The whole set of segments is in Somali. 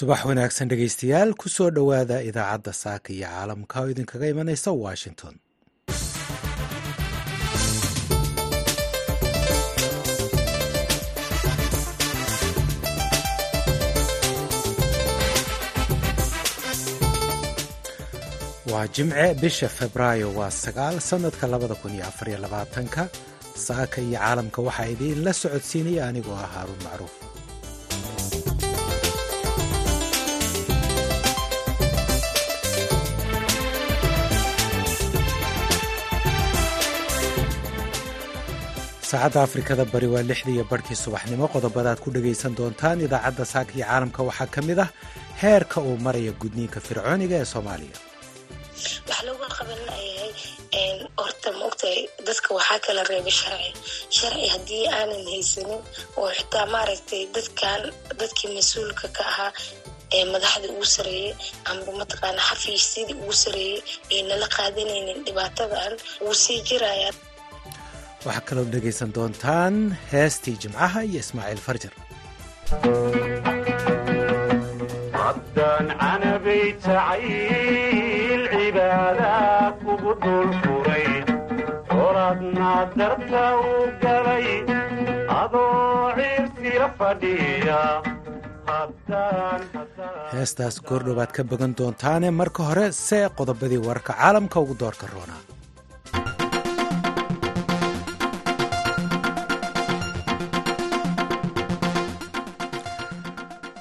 subax wanaagsan dhegaystayaal ku soo dhowaada idaacadda saaka iyo caalamka oo idinkaga imanaysa washington. Waa jimce bisha febraayo waa sagaal sannadka labada kun iyo afariyo labaatanka. Saaka iyo caalamka waxaa idiinla socodsiinaya anigoo ah haaruun macruuf saacadda afrikada bari waa lixdii iyo barhkii subaxnimo qodobadaad ku dhegaysan doontaan idaacadda saaka iyo caalamka. Waxaa ka mid ah heerka uu maraya gudniinka fircooniga ee soomaaliya. Wax looga qaban layahay horta maogtahay dadka waxaa kala reebay sharci. Sharci haddii aanan haysanin oo xitaa maaragtay dadkan dadkii mas'uulka ka ahaa ee madaxda ugu sareeyey amba mataqaana xafiisyadii ugu sareeyey ay nala qaadanaynin dhibaatadan wuu sii jirayaan waxaa kaloo dhegaysan doontaan heestii jimcaha iyo ismaaciil farjar. Heestaas goordhowaad ka bogan doontaane marka hore see qodobadii wararka caalamka ugu doorka roonaa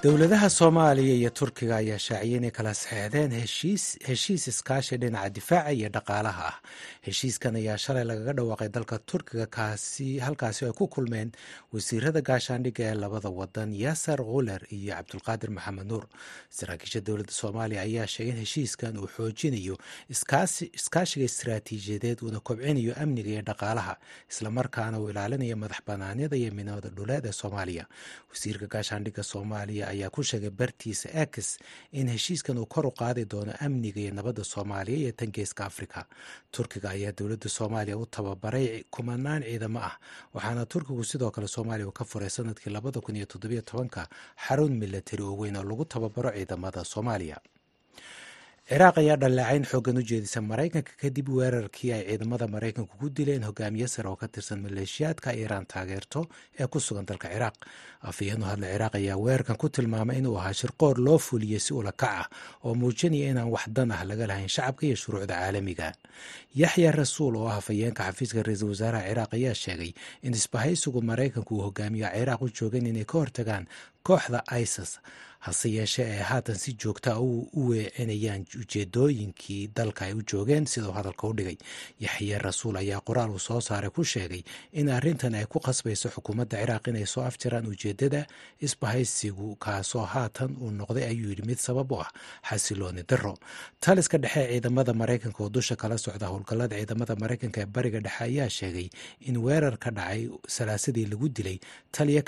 dowladaha soomaaliya iyo turkiga ayaa shaaciyay inay kala saxeexdeen heshiis iskaashi dhinaca difaaca iyo dhaqaalaha. Ah heshiiskan ayaa shalay lagaga dhawaaqay dalka turkiga halkaasi ay ku kulmeen wasiirada gaashaandhigga ee labada wadan yasar khuler iyo cabdulqaadir maxamed nuur. Saraakiisha dowladda soomaaliya ayaa sheegay in heshiiskan uu xoojinayo iskaashiga istaraatiijiyadeed uuna kobcinayo amniga iyo dhaqaalaha islamarkaana uu ilaalinayo madax banaanida iyo midnimada dhuleed ee soomaaliya. Wasiirka gaashaandhigga soomaaliya ayaa ku sheegay bartiisa ex in heshiiskan uu kor u qaadi doono amniga iyo nabadda soomaaliya iyo tan geeska afrika. Turkiga ayaa dowladda soomaaliya u tababaray kumanaan ciidamo ah waxaana turkigu sidoo kale soomaaliya ka furay sannadkii labada kun iyo toddobiyo tobanka xarun milatari oo weyn oo lagu tababaro ciidamada soomaaliya ciraaq ayaa dhaleecayn xoogan u jeedisa maraykanka kadib weerarkii ay ciidamada maraykanku ku dileen hogaamiye sare oo ka tirsan maleeshiyaadka iiraan taageerto ee ku sugan dalka ciraaq afhayeen u hadla ciraaq ayaa weerarkan ku tilmaamay inuu ahaa shirqoor loo fuliyey si ula kac ah oo muujinaya inaan wax dan ah laga lahayn shacabka iyo shuruucda caalamiga. Yaxya rasuul oo ah hafayeenka xafiiska ra'iisul wasaaraha ciraaq ayaa sheegay in isbahaysigu maraykanku uu hogaamiyo ciraaq u joogeen inay ka hortagaan kooxda isis hase yeeshee ee haatan si joogtaa u weecinayaan ujeedooyinkii dalka ay u joogeen siduu hadalka u dhigay. Yaxye rasuul ayaa qoraal uu soo saaray ku sheegay in arrintan ay ku qasbayso xukuumadda ciraaq inay soo afjaraan ujeeddada isbahaysigu kaasoo haatan uu noqday ayuu yidhi mid sabab u ah xasilooni daro taliska dhexe ciidamada maraykanka oo dusha kala socda howlgallada ciidamada maraykanka ee bariga dhexe ayaa sheegay in weerar ka dhacay salaasadii lagu dilay taliya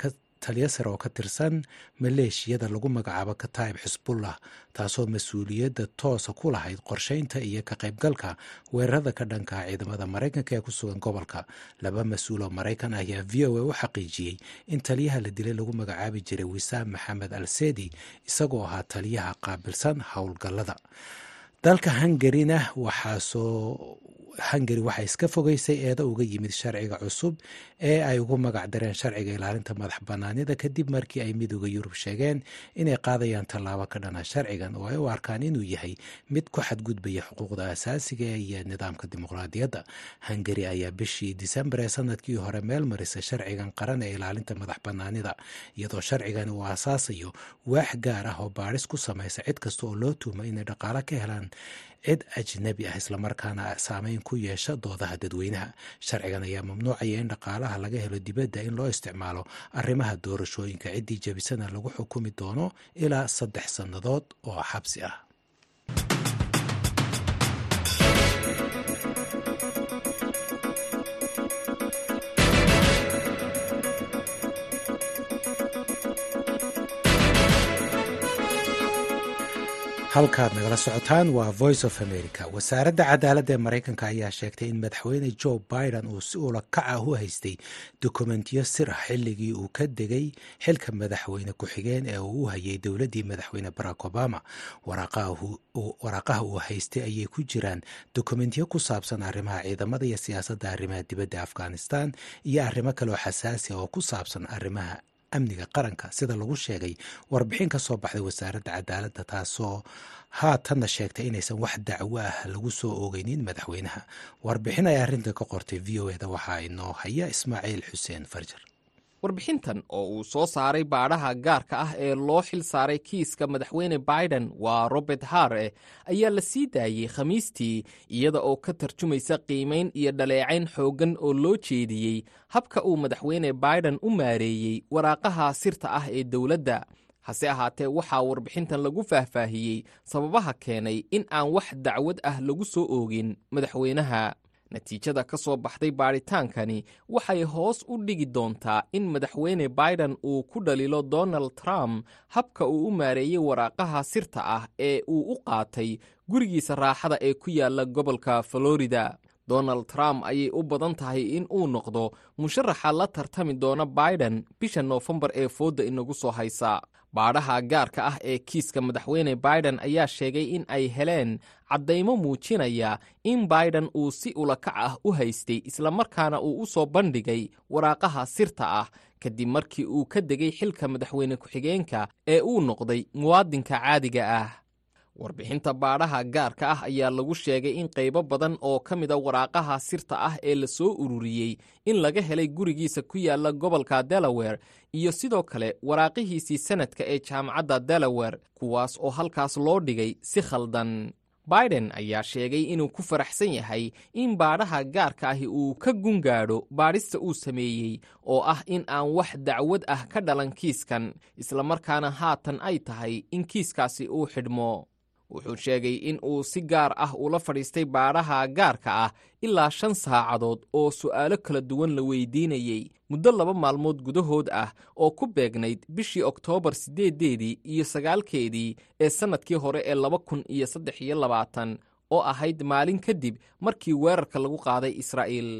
taliya sare oo ka tirsan maleeshiyada lagu magacaabo kataib xisbullah taasoo mas'uuliyadda toosa ku lahayd qorsheynta iyo ka qaybgalka weerarada ka dhankaa ciidamada maraykanka ee ku sugan gobolka. Laba mas'uul oo maraykan ah ayaa v o a u xaqiijiyey in taliyaha la dilay lagu magacaabi jiray wisaam maxamed al sedi isagoo ahaa taliyaha qaabilsan howlgallada dalka hungarina waxaasoo hungari waxay iska fogeysay eeda uga yimid sharciga cusub ee ay ugu magac dareen sharciga ilaalinta madax banaanida kadib markii ay midooda yurub sheegeen inay qaadayaan tallaabo ka dhana sharcigan. Oo ay u arkaan inuu yahay mid ku xadgudbaya xuquuqda asaasiga iyo nidaamka dimuqraadiyadda. Hungari ayaa bishii disembar ee sannadkii hore meel marisay sharcigan qaran ee ilaalinta madax banaanida iyadoo sharcigan uu aasaasayo waax gaar ah oo baadhis ku samaysa cid kasta oo loo tuuma inay dhaqaalo ka helaan cid ajnabi ah islamarkaana saameyn ku yeesha doodaha dadweynaha. Sharcigan ayaa mamnuucaya in dhaqaalaha laga helo dibadda in loo isticmaalo arrimaha doorashooyinka. Ciddii jabisana lagu xukumi doono ilaa saddex sannadood oo xabsi ah halkaad nagala socotaan waa voice of america. Wasaaradda cadaaladda ee maraykanka ayaa sheegtay in madaxweyne joe biden uu si ula kac ah u haystay dokumentiyo sir ah xilligii uu ka degay xilka madaxweyne ku-xigeen ee uu u hayay dowladdii madaxweyne barack obama. Waraaqaha uu haystay ayay ku jiraan dokumentiyo ku saabsan arrimaha ciidamada iyo siyaasadda arrimaha dibadda afghanistan iyo arrimo kaleoo xasaasi oo ku saabsan arrimaha amniga qaranka sida lagu sheegay warbixin ka soo baxday wasaaradda cadaaladda taasoo haatanna sheegtay inaysan wax dacwo ah lagu soo oogeynin madaxweynaha. Warbixin ay arrintan ka qortay v o eda waxaa inoo haya ismaaciil xuseen farjar warbixintan oo uu soo saaray baadhaha gaarka ah ee loo xil saaray kiiska madaxweyne biden waa robert hare ayaa la sii daayey khamiistii iyada oo ka tarjumaysa qiimayn iyo dhaleecayn xooggan oo loo jeediyey habka uu madaxweyne biden u maareeyey waraaqaha sirta ah ee dowladda. Hase ahaatee waxaa warbixintan lagu faahfaahiyey sababaha keenay in aan wax dacwad ah lagu soo oogin madaxweynaha natiijada ka soo baxday baadhitaankani waxay hoos u dhigi doontaa in madaxweyne biden uu ku dhalilo donald trump habka uu u maareeyey waraaqaha sirta ah ee uu u qaatay gurigiisa raaxada ee ku yaalla gobolka florida. Donald trump ayay u badan tahay in uu noqdo musharaxa la tartami doona biden bisha noofembar ee foodda inagu soo haysa. Baadhaha gaarka ah ee kiiska madaxweyne biden ayaa sheegay in ay heleen caddaymo muujinaya in biden uu si ulakac ah u haystay islamarkaana uu u soo bandhigay waraaqaha sirta ah. Kadib markii uu ka degay xilka madaxweyne ku-xigeenka ee uu noqday muwaadinka caadiga ah. Warbixinta baadhaha gaarka ah ayaa lagu sheegay in qaybo badan oo ka mida waraaqaha sirta ah ee la soo ururiyey in laga helay gurigiisa ku yaalla gobolka delaware iyo sidoo kale waraaqihiisii sanadka ee jaamacadda delaware kuwaas oo halkaas loo dhigay si khaldan biden ayaa sheegay inuu ku faraxsan yahay in baadhaha gaarka ahi uu ka gungaadho baadhista uu sameeyey oo ah in aan wax dacwad ah ka dhalan kiiskan islamarkaana haatan ay tahay in kiiskaasi uu xidhmo wuxuu sheegay in uu si gaar ah ula fadhiistay baadhaha gaarka ah ilaa shan saacadood oo su'aalo kala duwan la weydiinayey muddo laba maalmood gudahood ah oo ku beegnayd bishii oktoobar siddeedeedii iyo sagaalkeedii ee sannadkii hore ee laba kun iyo saddex iyo labaatan oo ahayd maalin kadib markii weerarka lagu qaaday israa'iil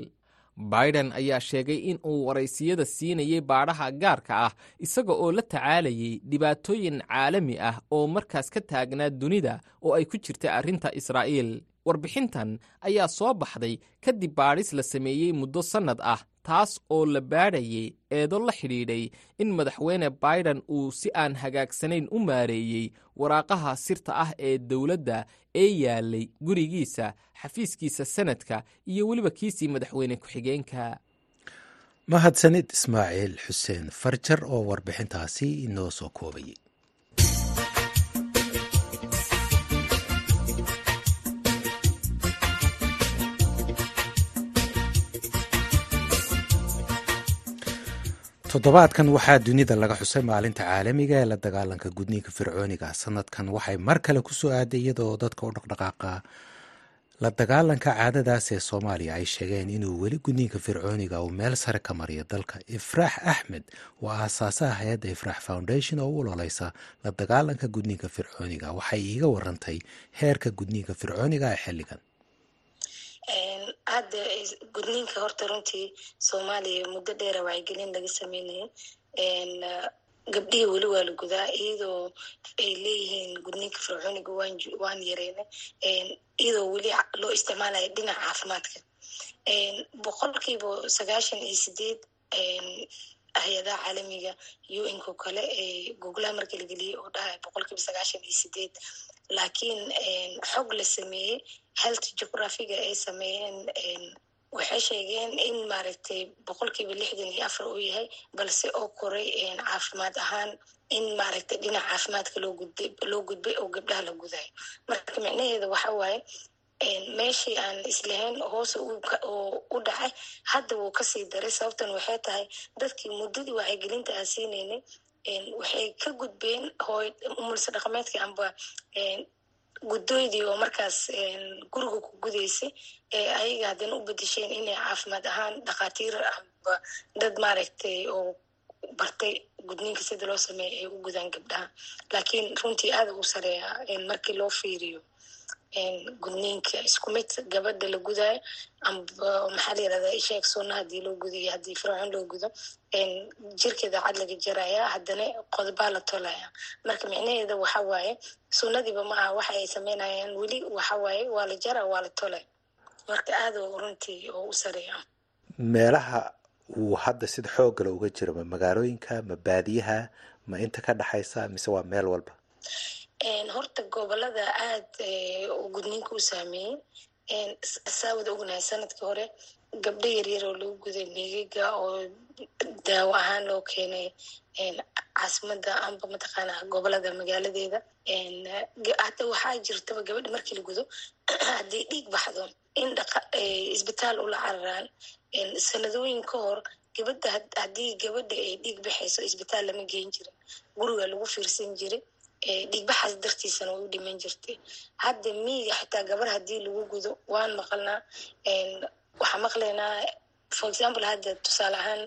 biden ayaa sheegay in uu waraysiyada siinayey baadhaha gaarka ah isaga oo la tacaalayay dhibaatooyin caalami ah oo markaas ka taagnaa dunida oo ay ku jirtay arrinta israa'iil. Warbixintan ayaa soo baxday kadib baadhis la sameeyey muddo sannad ah taas oo la baadhayay eedo la xidhiidhay in madaxweyne biden uu si aan hagaagsanayn u maareeyey waraaqaha sirta ah ee dowladda ee yaalay gurigiisa xafiiskiisa sanadka iyo weliba kiisii madaxweyne ku-xigeenka. Mahadsanid ismaaciil xuseen farjar oo warbixintaasi inoo soo koobayay toddobaadkan waxaa dunida laga xusay maalinta caalamiga ee la dagaalanka gudniinka fircooniga. Sanadkan waxay mar kale ku soo aaday iyadoo dadka u dhaqdhaqaaqa la dagaalanka caadadaas ee soomaaliya ay sheegeen inuu weli gudniinka fircooniga uu meel sare ka mariyo dalka. Ifraax axmed waa aasaasaha hay'adda ifraax foundation oo u ololeysa la dagaalanka gudniinka fircooniga. Waxay iiga warantay heerka gudniinka fircooniga ee xilligan hadda gudniinka horta runtii soomaaliya muddo dheera wacyigelin laga sameynayay. Gabdhihii weli waa la gudaa iyadoo ay leeyihiin gudniinka fircooniga waan yareynay. Iyadoo weli loo isticmaalaya dhinaca caafimaadka. Boqolkiiba sagaashan iyo sideed hay'adaha caalamiga u n ko kale ee googlaha marka la geliyey oo dhahay boqolkiiba sagaashan iyo sideed laakiin xog la sameeyey health geographiga ay sameeyeen waxay sheegeen in maaragtay boqolkiiba lixdan iyo afar uu yahay balse oo koray caafimaad ahaan in maaragtay dhinaca caafimaadka loo gudbay oo gabdhaha la gudayo. Marka micnaheeda waxa waaye meeshii aan islahayn hoose oo u dhacay hadda wuu ka sii daray. Sababtan waxay tahay dadkii muddadii wacyigelinta aan siinaynay waxay ka gudbeen hooy umulse dhaqameedkii amba guddoydii oo markaas guriga ku gudaysay ee ayaga haddana u bedesheen inay caafimaad ahaan dhakhaatiir amba dad maaragtay oo bartay gudniinka sida loo sameeya ay u gudaan gabdhaha. Laakiin runtii aada u sareeya markii loo fiiriyo gudniinka isku mid gabadha la gudaayo maxaa la yirahdaa isheeg sunna haddii loo gudo iyo haddii fircoon loo gudo jirkeeda cad laga jaraya haddana qodbaa la tolaya. Marka micnaheeda waxa waaye sunnadiiba ma aha waxa ay sameynayaan weli waxa waaye waa la jara waa la tolay. Marka aada runtii oo u sareeya. Meelaha uu hadda sida xooggala uga jiro ma magaalooyinka ma baadiyaha ma inta ka dhexaysa mise waa meel walba horta gobollada aada gudniinka u saameeyey. Saawada ognahay sannadkii hore gabdho yaryar oo lagu guday miigiga oo daawo ahaan loo keenay caasimada amba mataqaana gobollada magaaladeeda. Hata waxaa jirtaba gabadha markii la gudo haddii dhiig baxdo in dhaqa isbitaal ula cararaan. Sanadooyin ka hor gabadha haddii gabadha ay dhiig baxayso isbitaal lama geen jirin. Guriga lagu fiirsan jiray dhiigbaxaas dartiisana way u dhiman jirtay. Hadda miiga xitaa gabar haddii lagu gudo waan maqalnaa waxaa maqlaynaa for example hadda tusaale ahaan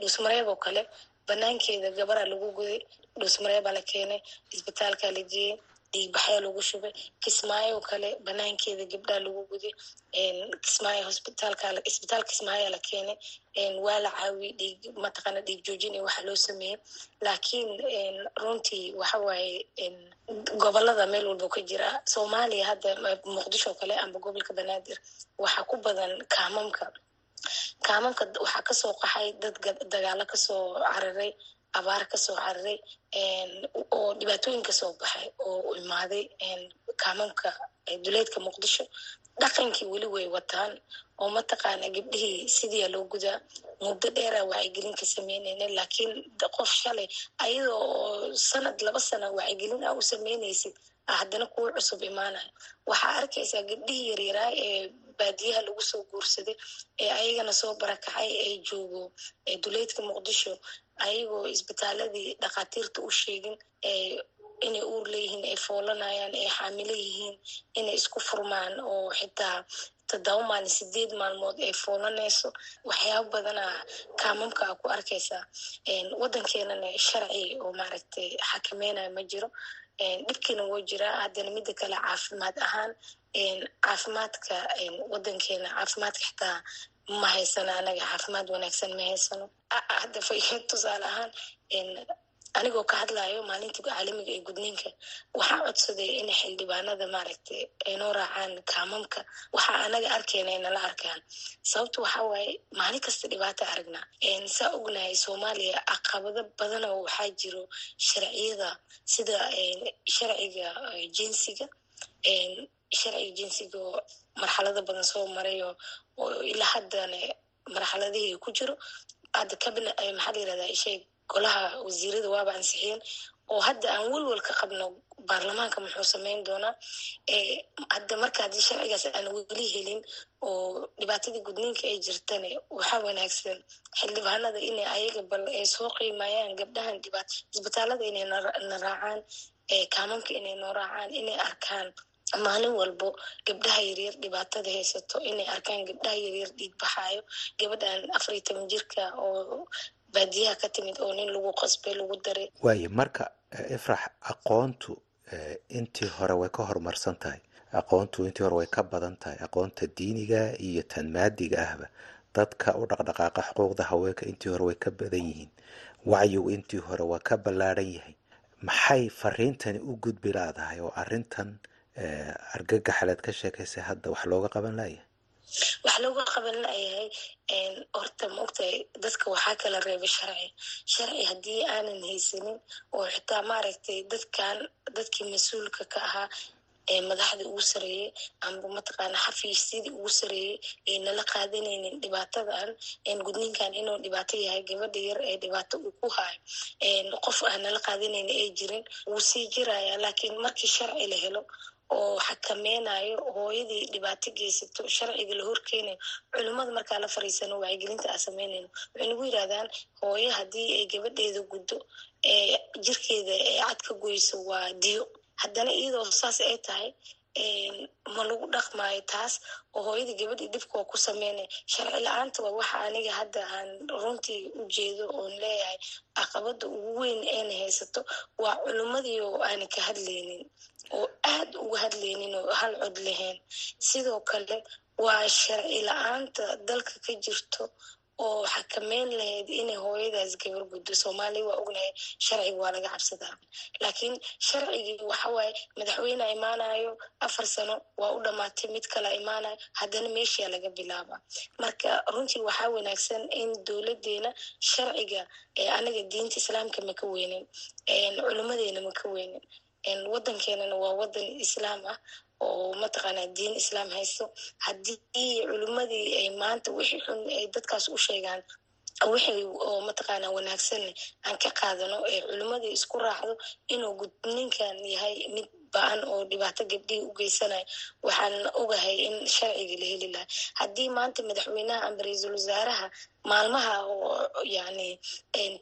dhuusmareeb oo kale banaankeeda gabaraa lagu guday dhuusmareebaa la keenay isbitaalkaa la geeyey dhiigbaxyaa lagu shubay. Kismaayo kale banaankeeda gabdhaa lagu guday kismaayo hospitaalka isbitaal kismaayaa la keenay. Waa la caawiyey dhiig mataqaana dhiig joojin iyo waxa loo sameeyey laakiin runtii waxa waaye gobollada meel walba ka jira. Soomaaliya hadda muqdisho kale amba gobolka banaadir waxaa ku badan kaamamka. Kaamamka waxaa ka soo qaxay dad dagaalo ka soo cararay abaar ka soo cararay oo dhibaatooyin ka soo baxay oo imaaday kaamamka duleedka muqdisho. Dhaqankii weli way wataan oo mataqaana gabdhihii sidiia loo gudaa? Muddo dheera wacyigelin ka sameynayna laakiin qof shalay ayadoo oo sanad laba sana wacyigelin a u sameynaysid haddana kuwa cusub imaanaya. Waxaa arkaysaa gabdhihii yaryaraa ee baadiyaha lagu soo guursaday ee ayagana soo barakacay ee joogo duleedka muqdisho ayagoo isbitaaladii dhakhaatiirta u sheegin inay uur leeyihiin ay foolanayaan ay xaamilo yihiin inay isku furmaan oo xitaa toddoba maalin sideed maalmood ay foolanayso waxyaaba badana kaamamka a ku arkaysaa. Waddankeenana sharci oo maaragtay xakameynaya ma jiro. Dhibkiina woo jiraa. Haddana mida kale caafimaad ahaan caafimaadka waddankeena caafimaadka xitaa ma haysano anaga caafimaad wanaagsan ma haysano hadda fa tusaale ahaan anigoo ka hadlayo maalintii caalamiga ee gudniinka waxaa codsaday in xildhibaanada maaragtay ay noo raacaan kaamamka. Waxaa anaga arkayna ay nala arkaan. Sababta waxaa waaye maalin kasta dhibaata aragnaa saa ognahay soomaaliya caqabado badan oo waxaa jiro sharciyada sida sharciga jinsiga sharciga jinsiga oo marxalado badan soo maray oo ilaa haddana marxaladihii ku jiro hadda cabina maxaa la yirahdaa isheeg golaha wasiirada waaba ansixiyeen oo hadda aan welwal ka qabno baarlamaanka muxuu sameyn doonaa hadda marka haddii sharcigaas aan weli helin oo dhibaatadii gudniinka ay jirtane waxaa wanaagsan xildhibaanada inay ayaga bal ay soo qiimayaan gabdhahan dhibaat isbitaalada inay na raacaan kaamamka inay noo raacaan inay arkaan maalin walbo gabdhaha yaryar dhibaatada haysato inay arkaan gabdhaha yaryar dhiig baxaayo. Gabadhan afar iyo toban jirka oo baadiyaha ka timid oo nin lagu qasbay lagu daray. Waayo marka ifrax aqoontu intii hore way ka horumarsan tahay. Aqoontu intii hore way ka badan tahay. Aqoonta diiniga iyo tan maadiga ahba dadka u dhaqdhaqaaqa xuquuqda haweenka intii hore way ka badan yihiin. Wacyigu intii hore waa ka ballaadhan yahay. Maxay fariintani u gudbi laadahay oo arrintan argagaxaleed ka sheekaysay hadda wax looga qaban layahay wax looga qaban layahay horta maogtahay dadka waxaa kala reebay sharci. Sharci haddii aanan haysanin oo xitaa maaragtay dadkan dadkii mas'uulka ka ahaa ee madaxda ugu sareeyey amba mataqaana xafiisyadii ugu sareeyey ay nala qaadanaynin dhibaatadan gudniinkan inuu dhibaato yahay gabadha yar ee dhibaato uu ku hayo qof aan nala qaadanaynin ay jirin wuu sii jiraya laakiin markii sharci la helo oo xakameynayo hooyadii dhibaato geysato sharciga la horkeenayo culimmada markaa la fariisano wacyigelinta aa sameynayno. Waxay nagu yidhahdaan hooyo haddii ay gabadheeda guddo ee jirkeeda ee cad ka goyso waa diyo. Haddana iyadoo saas ay tahay ma lagu dhaqmaayo taas oo hooyada gabadhii dhibka ku sameynaya sharci la'aanta waa waxa aniga hadda aan runtii u jeedo oon leeyahay caqabada ugu weyn ayna haysato waa culimmadii oo aana ka hadlaynin aad uga hadlaynin oo hal cod lahayn sidoo kale waa sharci la'aanta dalka ka jirto oo xakameyn lahayd inay hooyadaas gabar guddo soomaaliya waa ognahay sharciga waa laga cabsadaa. Laakiin sharcigii waxawaaye madaxweyne imaanayo afar sano waa u dhamaatay mid kala imaanayo haddana meeshaa laga bilaaba. Marka runtii waxaa wanaagsan in dowladeena sharciga anaga diinta islaamka maka weynin culimadeena maka weynin wadankeenana waa wadan islaam ah oo mataqaanaa diin islaam haysto. Haddii culimmadii ay maanta wixii xun ay dadkaas u sheegaan wixii oo mataqaanaa wanaagsanne aan ka qaadano ee culimmadii isku raacdo inuu gudninkan yahay mid ba'an oo dhibaato gabdhihii u geysanayo waxaan ogahay in sharciga la heli lahay haddii maanta madaxweynaha amba ra'iisul wasaaraha maalmaha yani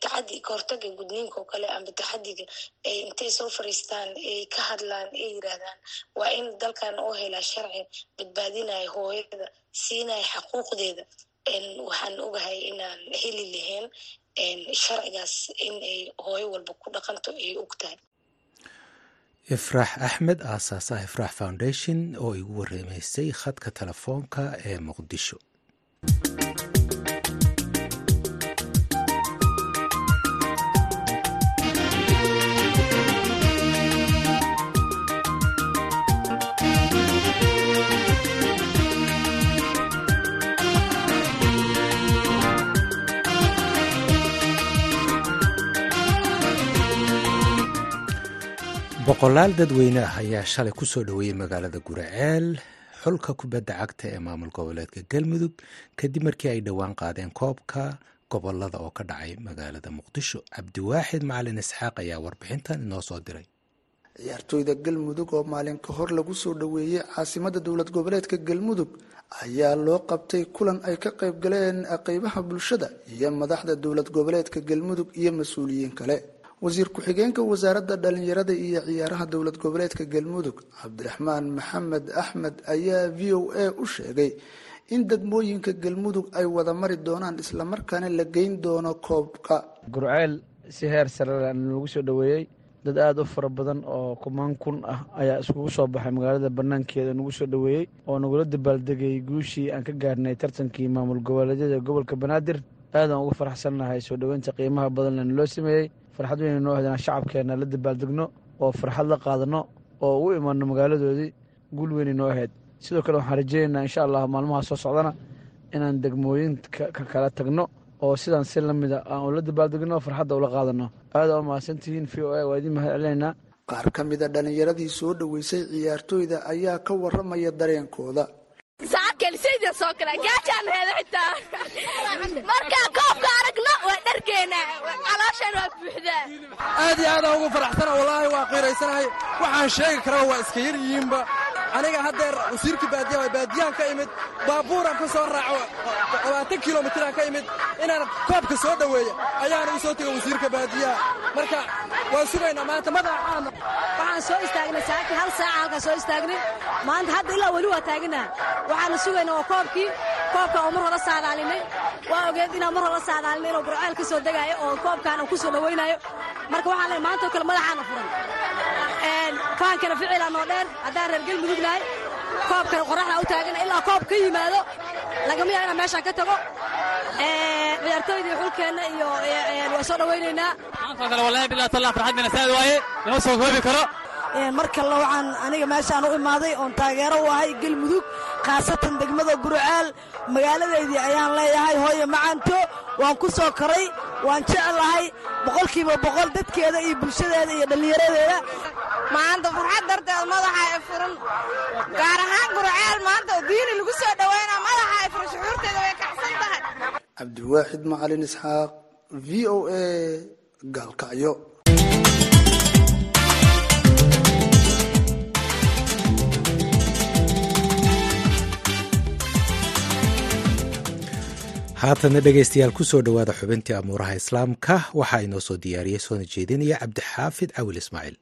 tacadi kahortaga gudniinka oo kale amba taxadiga intay soo fariistaan ay ka hadlaan ay yiraahdaan waa in dalkan oo helaa sharci badbaadinaya hooyada siinaya xaquuqdeeda waxaan ogahay inaan heli lahayn sharcigaas in ay hooyo walba ku dhaqanto ay og tahay ifraax axmed aasaasaha ifraax foundation oo igu warreemaysay khadka telefoonka ee muqdisho boqolaal dadweyne ah ayaa shalay ku soo dhoweeyey magaalada guraceel xulka kubadda cagta ee maamul goboleedka galmudug kadib markii ay dhowaan qaadeen koobka gobollada oo ka dhacay magaalada muqdisho. Cabdiwaaxid macalin isxaaq ayaa warbixintan inoo soo diray. Ciyaartooyda galmudug oo maalin ka hor lagu soo dhoweeyey caasimada dowlad goboleedka galmudug ayaa loo qabtay kulan ay ka qayb galeen qeybaha bulshada iyo madaxda dowlad goboleedka galmudug iyo mas'uuliyiin kale wasiir ku-xigeenka wasaaradda dhalinyarada iyo ciyaaraha dowlad goboleedka galmudug cabdiraxmaan maxamed axmed ayaa v o a u sheegay in degmooyinka galmudug ay wada mari doonaan islamarkaana la geyn doono koobka. Gurceel si heer sare lagu soo dhoweeyey dad aada u fara badan oo kumaan kun ah ayaa iskugu soo baxay magaalada banaankeeda nagu soo dhoweeyey oo nagula dabaaldegay guushii aan ka gaarnay tartankii maamul goboleedyada gobolka banaadir. Aadaan uga faraxsannahay soo dhoweynta qiimaha badan lana loo sameeyey farxad weyna noo hedaan shacabkeenna la dabaaldegno oo farxad la qaadano oo u imaano magaaladoodii guul weynay noo ahayd. Sidoo kale waxaan rajeynaynaa insha allah maalmaha soo socdana inaan degmooyinka ka kala tagno oo sidaan si lamida aan ula dabaaldegno farxadda ula qaadano. Aada u mahadsantihiin v o a waa idiin mahad celinaynaa qaar ka mida dhallinyaradii soo dhoweysay ciyaartooyda ayaa ka waramaya dareenkooda aad iyo aadaan ugu faraxsana wallaahi waa qiiraysanahay. Waxaan sheegi karaba waa iska yar yihiinba. Aniga haddeer wasiirka baadiyaha baadiyahan ka imid baabuuran ka soo raaco labaatan kilomitiraan ka imid inaan koobka soo dhoweeya ayaana u soo tego wasiirka baadiyaha marka waan sugaynaa maanta madaxaana waxaan soo istaagnay saaki hal saaca halkaa soo istaagnay maanta hadda ilaa weli waa taaganaha waxaana sugaynaa waa koobkii koobka oo mar hore saadaalinay. Waa ogeed inaan mar hore saadaalinay inuu burceel ka soo degaayo oo koobkaan aan ku soo dhowaynayo marka waxaan leeyahay maantoo kale madaxaana furan. Kaankana ficilaa noo dheer haddaan reer galmudug nahay koobkana qoraxdaa u taagana ilaa koob ka yimaado lagama yaa inaan meeshaan ka tago. Ciyaartooydii xulkeenna iyo waa soo dhowaynaynaa maantoo kale wallahi bilaa tallah farxad mina saad waaye lama soo koobi karo mar kale waxaan aniga meeshaan u imaaday oon taageero u ahay galmudug khaasatan degmada gurceel magaaladeydii ayaan leeyahay hooye macanto waan ku soo koray waan jeclahay. Boqolkiiba boqol dadkeeda iyo bulshadeeda iyo dhallinyaradeeda. Maanta farxad darteed madaxa ay furan. Gaar ahaan gurceel maanta oo diini lagu soo dhowaynaa madaxa ay furan shucuurteeda way kacsan tahay. Cabdiwaaxid macalin isxaaq v o a gaalkacyo haatanna dhegaystayaal ku soo dhowaada xubintii amuuraha islaamka waxaa inoo soo diyaariyey soona jeedinaya cabdixaafid cawil ismaaciil.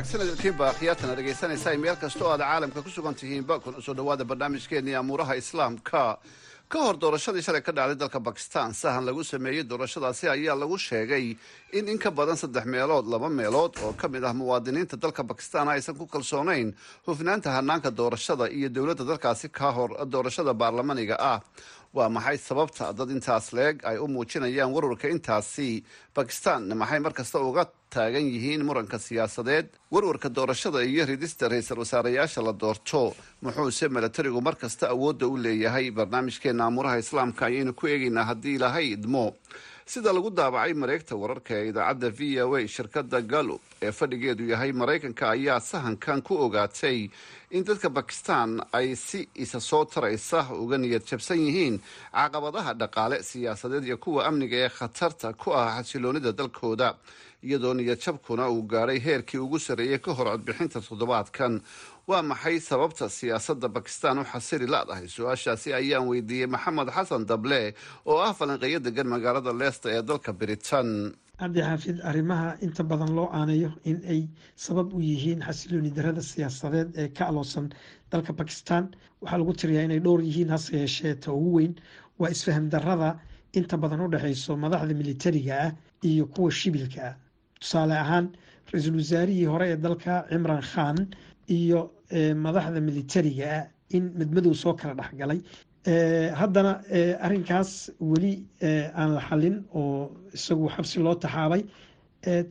Aagsandalkiinba khiyaartan ad dhegaysanaysaa meel kasta oo aad caalamka ku sugan tihiinba kun u soo dhowaada barnaamijkeenii amuuraha islaamka ka hor doorashadii shalay ka dhacday dalka bakistan sahan lagu sameeyey doorashadaasi ayaa lagu sheegay in in ka badan saddex meelood laba meelood oo ka mid ah muwaadiniinta dalka bakistan aysan ku kalsoonayn hufnaanta hanaanka doorashada iyo dowladda dalkaasi ka hor doorashada baarlamaniga ah. Waa maxay sababta dad intaas leeg ay u muujinayaan warwarka intaasi? Bakistan maxay markasta uga taagan yihiin muranka siyaasadeed. Warwarka doorashada iyo ridista ra'iisul wasaareyaasha la doorto muxuuse milatarigu mar kasta awoodda u leeyahay. Barnaamijkeena amuuraha islaamka ayaynu ku eegaynaa haddii ilaahay idmo. Sida lagu daabacay mareegta wararka ee idaacadda v o a shirkadda gallup ee fadhigeedu yahay maraykanka ayaa sahankan ku ogaatay in dadka bakistan ay si isa soo taraysa uga niyad jabsan yihiin caqabadaha dhaqaale siyaasadeed iyo kuwa amniga ee khatarta ku ah xasiloonida dalkooda iyadoo niyadjabkuna uu gaadhay heerkii ugu sarreeyay ka hor codbixinta toddobaadkan. Waa maxay sababta siyaasadda bakistan u xasili la-dahay su'aashaasi ayaan weydiiyey maxamed xasan dable oo ah falanqeeyo degan magaalada leesta ee dalka britain. Cabdi xaafid arrimaha inta badan loo aanayo in ay sabab u yihiin xasilooni darada siyaasadeed ee ka aloosan dalka bakistan waxaa lagu tiriyaa inay dhowr yihiin hase yeeshee ta ugu weyn. Waa isfaham darada inta badan u dhexeyso madaxda militariga ah iyo kuwa shibilka ah tusaale ahaan ra'iisul wasaarihii hore ee dalka cimran khan iyo madaxda militariga ah in madmadow soo kala dhexgalay haddana arinkaas weli aan la xalin oo isagu xabsi loo taxaabay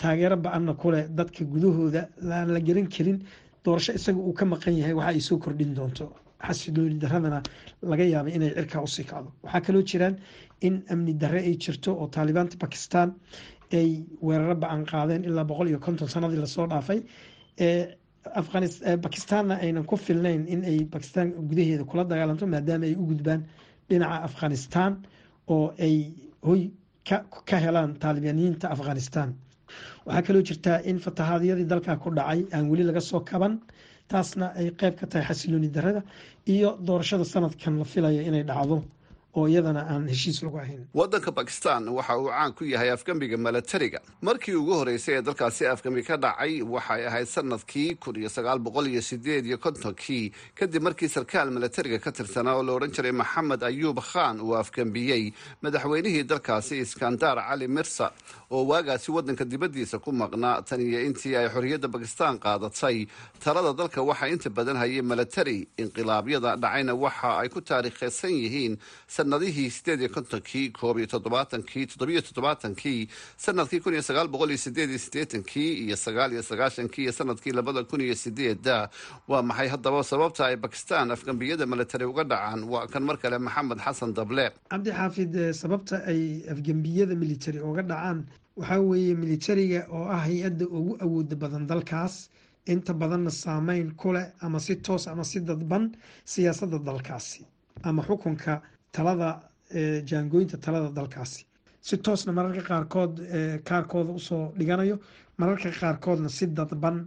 taageero ba'anna kuleh dadka gudahooda aan la garan karin. Doorasho isaga uu ka maqan yahay waxa ay soo kordhin doonto. Xasilooni daradana laga yaabay inay cirkaa u sii kacdo waxaa kaloo jiraan in amni darre ay jirto oo taalibaanta bakistan ay weeraro ba'an qaadeen ilaa boqol iyo konton sanadii la soo dhaafay. Bakistanna aynan ku filnayn in ay gudaheeda kula dagaalanto maadaama ay u gudbaan dhinaca afghanistan oo ay hoy ka helaan taalibaniyiinta afghanistan. Waxaa kaloo jirtaa in fatahaadyadii dalka ku dhacay aan weli laga soo kaban taasna ay qeyb ka tahay xasilooni darada iyo doorashada sanadkan la filaya inay dhacdo oo iyadana aan heshiis lagu ahayn. Waddanka bakistan waxa uu caan ku yahay afgembiga milatariga markii ugu horreysay ee dalkaasi afgembi ka dhacay waxay ahayd sannadkii kun iyo sagaal boqol iyo sideed iyo kontonkii. Kadib markii sarkaal milatariga ka tirsanaa oo la odhan jiray maxamed ayuub khan uu afgembiyey madaxweynihii dalkaasi iskandar cali mirsa oo waagaasi waddanka dibaddiisa ku maqnaa tan iyo intii ay xorriyadda bakistan qaadatay. Talada dalka waxaa inta badan hayay milatari inqilaabyada dhacayna waxa ay ku taariikhaysan yihiin sanadihii sideed iyo kontonkii koob iyo toddobaatankii toddobiyo toddobaatankii sannadkii kun iyo sagaal boqol iyo sideed iyo sideetankii iyo sagaal iyo sagaashankii iyo sannadkii labada kun iyo sideeda waa maxay haddaba sababta ay bakistan afgambiyada milatari uga dhacaan? Waa kan mar kale maxamed xasan dable. Cabdi xaafid sababta ay afgembiyada militari uga dhacaan waxaa weeye militariga oo ah hay'adda ugu awooda badan dalkaas. Inta badanna saameyn ku leh ama si toos ama si dadban siyaasadda dalkaasi ama xukunka talada jaangooyinta talada dalkaasi si toosna mararka qaarkood kaarkooda u soo dhiganayo mararka qaarkoodna si dadban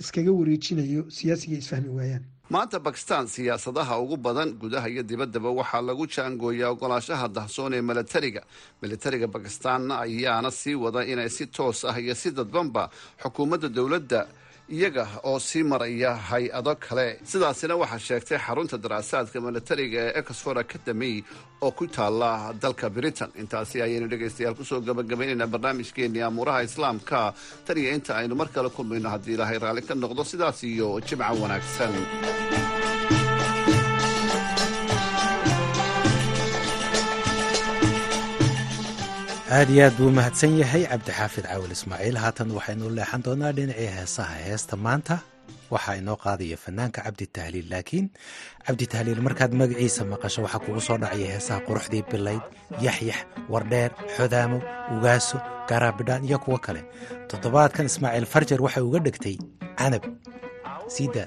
iskaga wareejinayo siyaasiga isfahmi waayaan. Maanta bakistan siyaasadaha ugu badan gudaha iyo dibaddaba waxaa lagu jaangooyaa ogolaashaha dahsoon ee milatariga. Milatariga bakistan ayaana sii wada inay si toos ah iyo si dadbanba xukuumadda dowladda iyaga oo sii maraya hay'ado kale. Sidaasina waxaa sheegtay xarunta daraasaadka milatariga ee exford academy oo ku taala dalka britain. Intaasi ayaynu dhegaystayaal ku soo gabagabaynaynaa barnaamijkeenii amuuraha islaamka. Tan inta aynu mar kale kulmayno haddii ilaahay raalli ka noqdo sidaas iyo jimca wanaagsan aad iyo aad buu umahadsan yahay. Cabdixaafid caawil ismaaciil haatan waxaynu leexan doonaa dhinacii heesaha heesta. Maanta waxaa inoo qaadaya fanaanka cabdi tahliil laakiin cabdi tahliil markaad magaciisa maqasho waxaa kugu soo dhacaya heesaha quruxdii bilayd yaxyax wardheer xodaamo ugaaso garaabidhaan iyo kuwo kale. Toddobaadkan ismaaciil farjar waxay uga dhegtay canab. Siida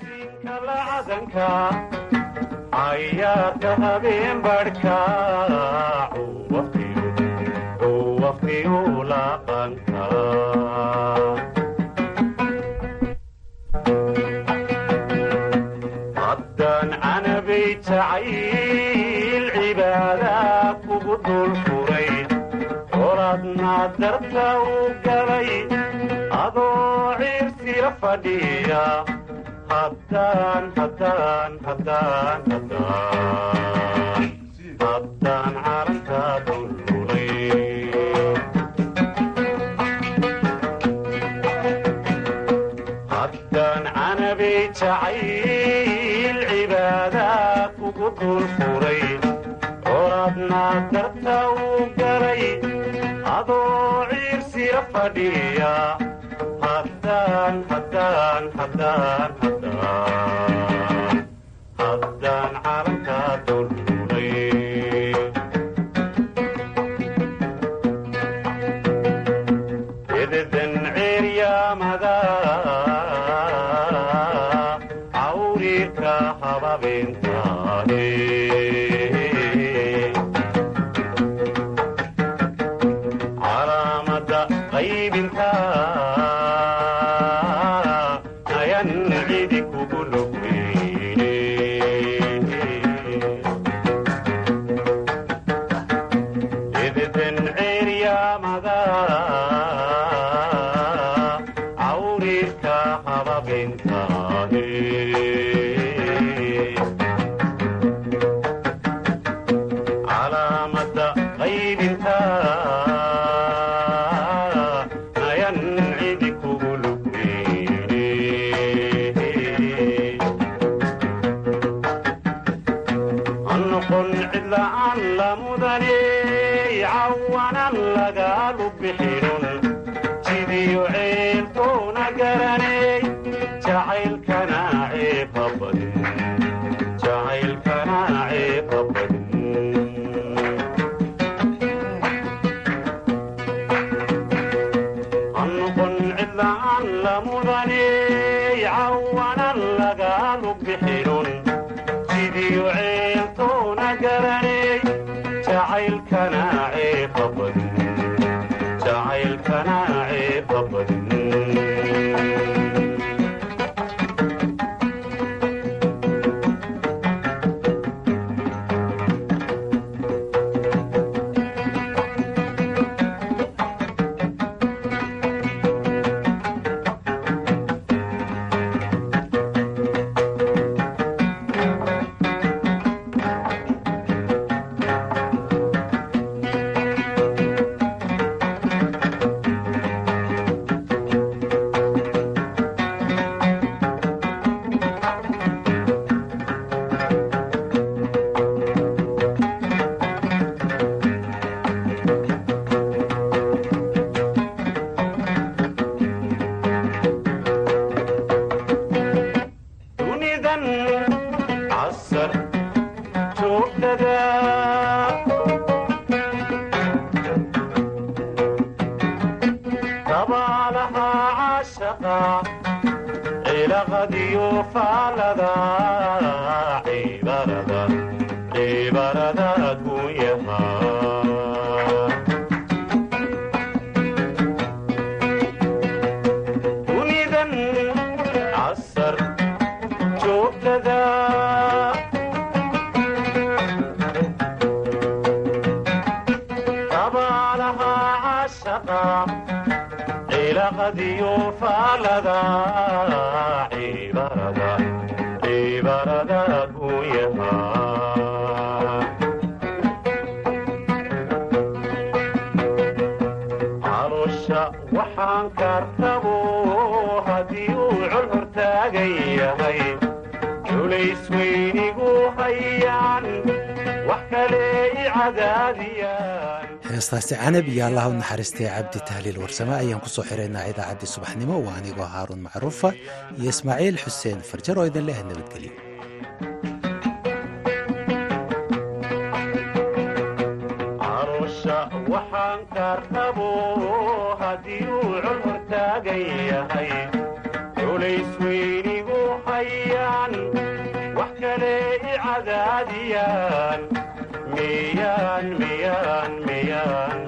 haddaan canabay jacayl cibaada kugu dul furay qoladna darta u galay adoo ciirsila fadhiya haddaan haddaan haddaan haddaan haddaan calanka darta uu galay adoo ciirsila fadhiya. Haddaan haddaan haddaan dabaalaha caashaqa cilaqadiyo faalada cibarada heestaasi canab iyo allah u naxariistay cabdi tahliil warsame ayaan ku soo xiraynaa idaacaddii subaxnimo. Waa anigoo haaruun macruufa iyo ismaaciil xuseen farjar oo idin leh nabadgelyo miyaan miyaan miyaan